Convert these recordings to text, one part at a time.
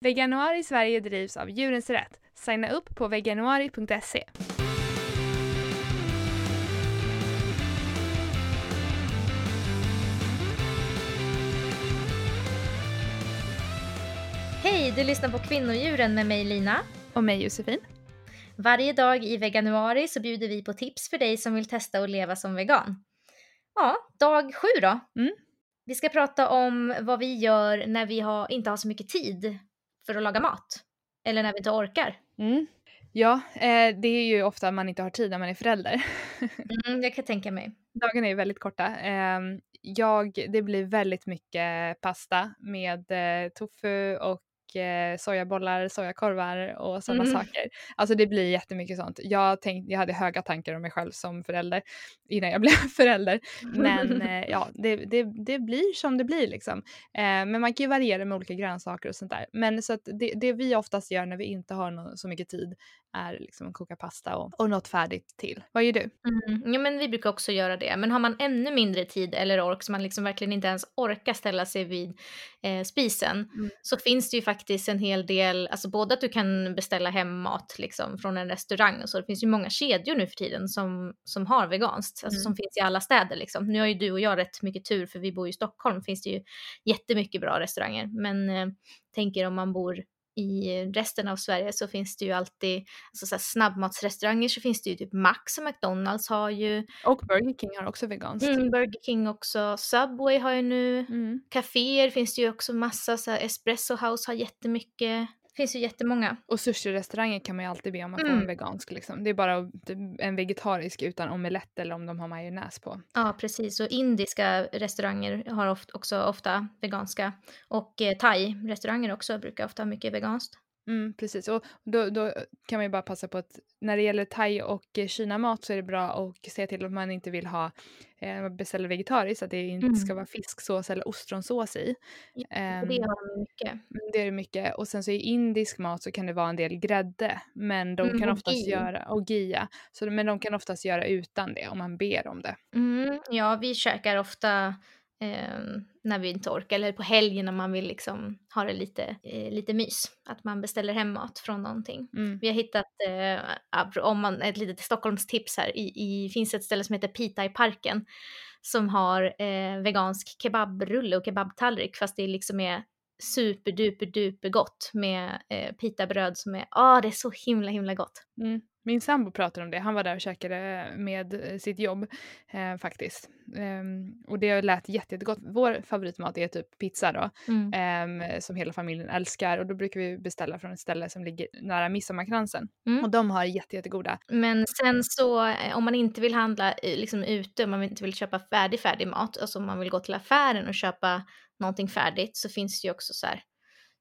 Veganuari Sverige drivs av Djurens Rätt. Signa upp på veganuari.se. Hej, du lyssnar på Kvinnodjuren med mig Lina. Och mig Josefin. Varje dag i veganuari så bjuder vi på tips för dig som vill testa att leva som vegan. Ja, dag sju då. Mm. Vi ska prata om vad vi gör när vi har, inte har så mycket tid för att laga mat. Eller när vi inte orkar. Mm. Ja, eh, det är ju ofta man inte har tid när man är förälder. Mm, jag kan tänka mig. Dagarna är väldigt korta. Eh, jag, det blir väldigt mycket pasta med eh, tofu och sojabollar, sojakorvar och sådana Mm. saker. Alltså det blir jättemycket sånt. Jag, tänk, jag hade höga tankar om mig själv som förälder innan jag blev förälder. Men eh, ja, det, det, det blir som det blir liksom. Eh, men man kan ju variera med olika grönsaker och sånt där. Men så att det, det vi oftast gör när vi inte har nå- så mycket tid är liksom att koka pasta och, och något färdigt till. Vad gör du? Mm. Ja, men vi brukar också göra det. Men har man ännu mindre tid eller ork, så man liksom verkligen inte ens orkar ställa sig vid eh, spisen, Mm. så finns det ju faktiskt en hel del, alltså både att du kan beställa hem mat liksom, från en restaurang och så, det finns ju många kedjor nu för tiden som, som har veganskt, alltså Mm. som finns i alla städer liksom. Nu har ju du och jag rätt mycket tur för vi bor ju i Stockholm, finns det ju jättemycket bra restauranger, men eh, tänker om man bor i resten av Sverige så finns det ju alltid alltså så snabbmatsrestauranger så finns det ju typ Max och McDonalds har ju. Och Burger King har också veganskt. Mm, Burger King också. Subway har ju nu. Mm. Caféer finns det ju också massa. Så här, Espresso House har jättemycket. Finns ju jättemånga. Och sushi-restauranger kan man ju alltid be om att få Mm. en vegansk. Liksom. Det är bara typ en vegetarisk utan omelett eller om de har majonnäs på. Ja, precis. Och indiska restauranger har också ofta veganska. Och eh, thai-restauranger också brukar ofta ha mycket veganskt. Mm, precis, och då, då kan man ju bara passa på att när det gäller thai och kinamat så är det bra att se till att man inte vill ha eh, beställer vegetariskt, att det inte Mm. ska vara fisksås eller ostronsås i. Ja, Ehm, Och det har de mycket. Mm, Det är det mycket. Och sen så i indisk mat så kan det vara en del grädde. Men de Mm, kan oftast ghee. göra, och gia. Så, men de kan oftast göra utan det om man ber om det. Mm, ja, vi käkar ofta eh, när vi inte orkar eller på helgen när man vill liksom ha det lite, eh, lite mys. Att man beställer hem mat från någonting. Mm. Vi har hittat, eh, om man, ett litet Stockholmstips här, i, i, finns ett ställe som heter Pita i parken som har eh, vegansk kebabrulle och kebabtallrik fast det liksom är superduper duper gott med eh, pitabröd som är, ah det är så himla himla gott. Mm. Min sambo pratar om det. Han var där och käkade med eh, sitt jobb eh, faktiskt. Ehm, och det lät jätte- jättegott. Vår favoritmat är typ pizza då. Mm. ehm, som hela familjen älskar. Och då brukar vi beställa från ett ställe som ligger nära Midsommarkransen. Mm. Och de har jätte, jättegoda. Men sen så eh, om man inte vill handla eh, liksom ute, om man inte vill köpa färdig färdig mat, alltså om man vill gå till affären och köpa någonting färdigt så finns det ju också så här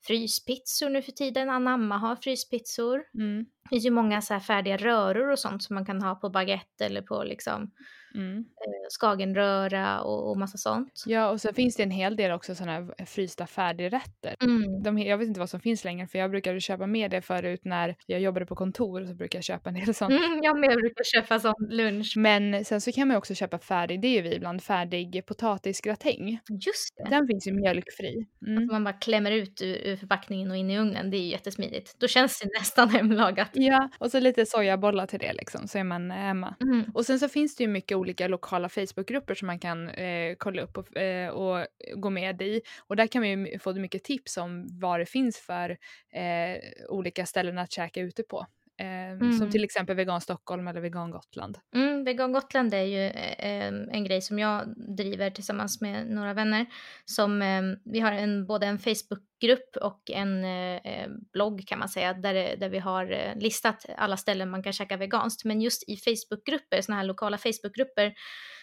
fryspizzor nu för tiden. Anamma har fryspizzor. Mm. Det finns ju många så här färdiga röror och sånt som man kan ha på baguette eller på liksom Mm. eh, skagenröra och, och massa sånt. Ja, och sen finns det en hel del också sådana här frysta färdigrätter. Mm. De, jag vet inte vad som finns längre för jag brukade köpa med det förut när jag jobbade på kontor så brukade jag köpa en del sånt. Mm, jag med brukar köpa sån lunch. Men sen så kan man ju också köpa färdig, det är ju vi ibland, färdig potatisgratäng. Just det. Den finns ju mjölkfri. Mm. Man bara klämmer ut ur, ur förpackningen och in i ugnen. Det är ju jättesmidigt. Då känns det nästan hemlagat. Ja, och så lite sojabollar till det liksom så är man hemma. Mm. Och sen så finns det ju mycket olika lokala Facebookgrupper som man kan eh, kolla upp och, eh, och gå med i. Och där kan man ju få mycket tips om vad det finns för eh, olika ställen att käka ute på. Eh, Som Mm. till exempel Vegan Stockholm eller Vegan Gotland. Mm, Vegan Gotland är ju eh, en grej som jag driver tillsammans med några vänner. Som, eh, vi har en, både en Facebookgrupp och en eh, eh, blogg kan man säga, där, det- där vi har eh, listat alla ställen man kan käka veganskt. Men just i Facebookgrupper, sådana här lokala Facebookgrupper,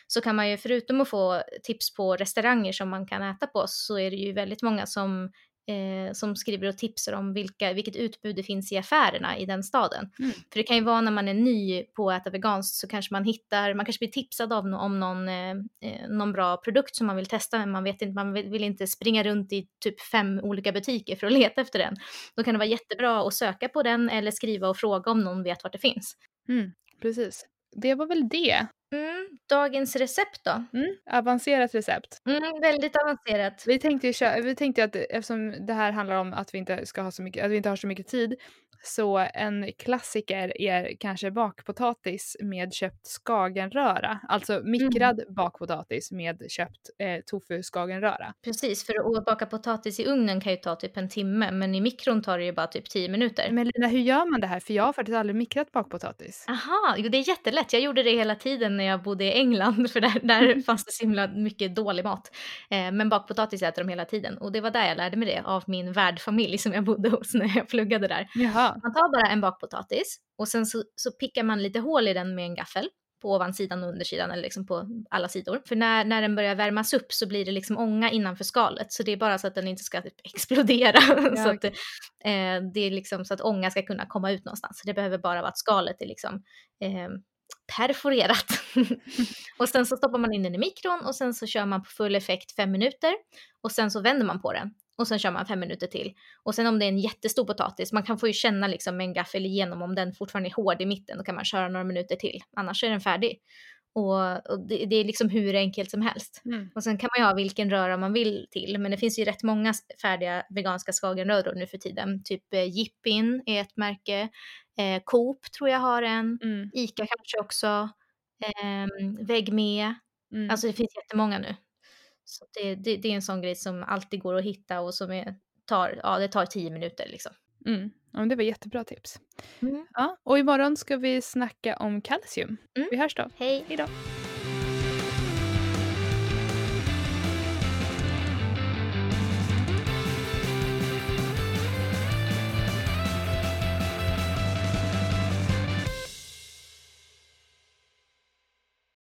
så kan man ju förutom att få tips på restauranger som man kan äta på, så är det ju väldigt många som Eh, som skriver och tipsar om vilka, vilket utbud det finns i affärerna i den staden. Mm. För det kan ju vara när man är ny på att äta veganskt så kanske man hittar, man kanske blir tipsad av om någon, eh, eh, någon bra produkt som man vill testa men man vet inte, man vill, vill inte springa runt i typ fem olika butiker för att leta efter den. Då kan det vara jättebra att söka på den eller skriva och fråga om någon vet vart det finns. Mm, precis. Det var väl det. Mm, dagens recept då? Mm, avancerat recept. Mm, väldigt avancerat. Vi tänkte, vi tänkte att eftersom det här handlar om att vi inte ska ha så mycket, att vi inte har så mycket tid så en klassiker är kanske bakpotatis med köpt skagenröra. Alltså mikrad mm. bakpotatis med köpt eh, tofu skagenröra. Precis, för att baka potatis i ugnen kan ju ta typ en timme men i mikron tar det ju bara typ tio minuter. Men Lina, hur gör man det här? För jag har faktiskt aldrig mikrat bakpotatis. Aha, jo det är jättelätt. Jag gjorde det hela tiden när jag bodde i England för där, där fanns det så himla mycket dålig mat. Eh, men bakpotatis äter de hela tiden och det var där jag lärde mig det av min värdfamilj som jag bodde hos när jag pluggade där. Jaha. Man tar bara en bakpotatis och sen så, så pickar man lite hål i den med en gaffel på ovansidan och undersidan eller liksom på alla sidor. För när, när den börjar värmas upp så blir det liksom ånga innanför skalet så det är bara så att den inte ska typ explodera. Ja. så att, eh, det är liksom så att ånga ska kunna komma ut någonstans. Så det behöver bara vara att skalet är liksom eh, perforerat. och sen så stoppar man in den i mikron och sen så kör man på full effekt fem minuter och sen så vänder man på den och sen kör man fem minuter till. Och sen om det är en jättestor potatis, man kan få ju känna liksom med en gaffel igenom om den fortfarande är hård i mitten, då kan man köra några minuter till. Annars är den färdig. Och, och det, det, är liksom hur enkelt som helst. Mm. Och sen kan man ju ha vilken röra man vill till, men det finns ju rätt många färdiga veganska skagenröror nu för tiden. Typ eh, Jippin är ett märke, eh, Coop tror jag har en, mm. Ica kanske också, eh, Vägg med. Mm. Alltså det finns jättemånga nu. Så det, det, det, är en sån grej som alltid går att hitta och som är, tar, ja, det tar tio minuter liksom. Mm. Ja, det var jättebra tips. Mm. Ja, och imorgon ska vi snacka om kalcium. Mm. Vi hörs då. Hej. Hej då.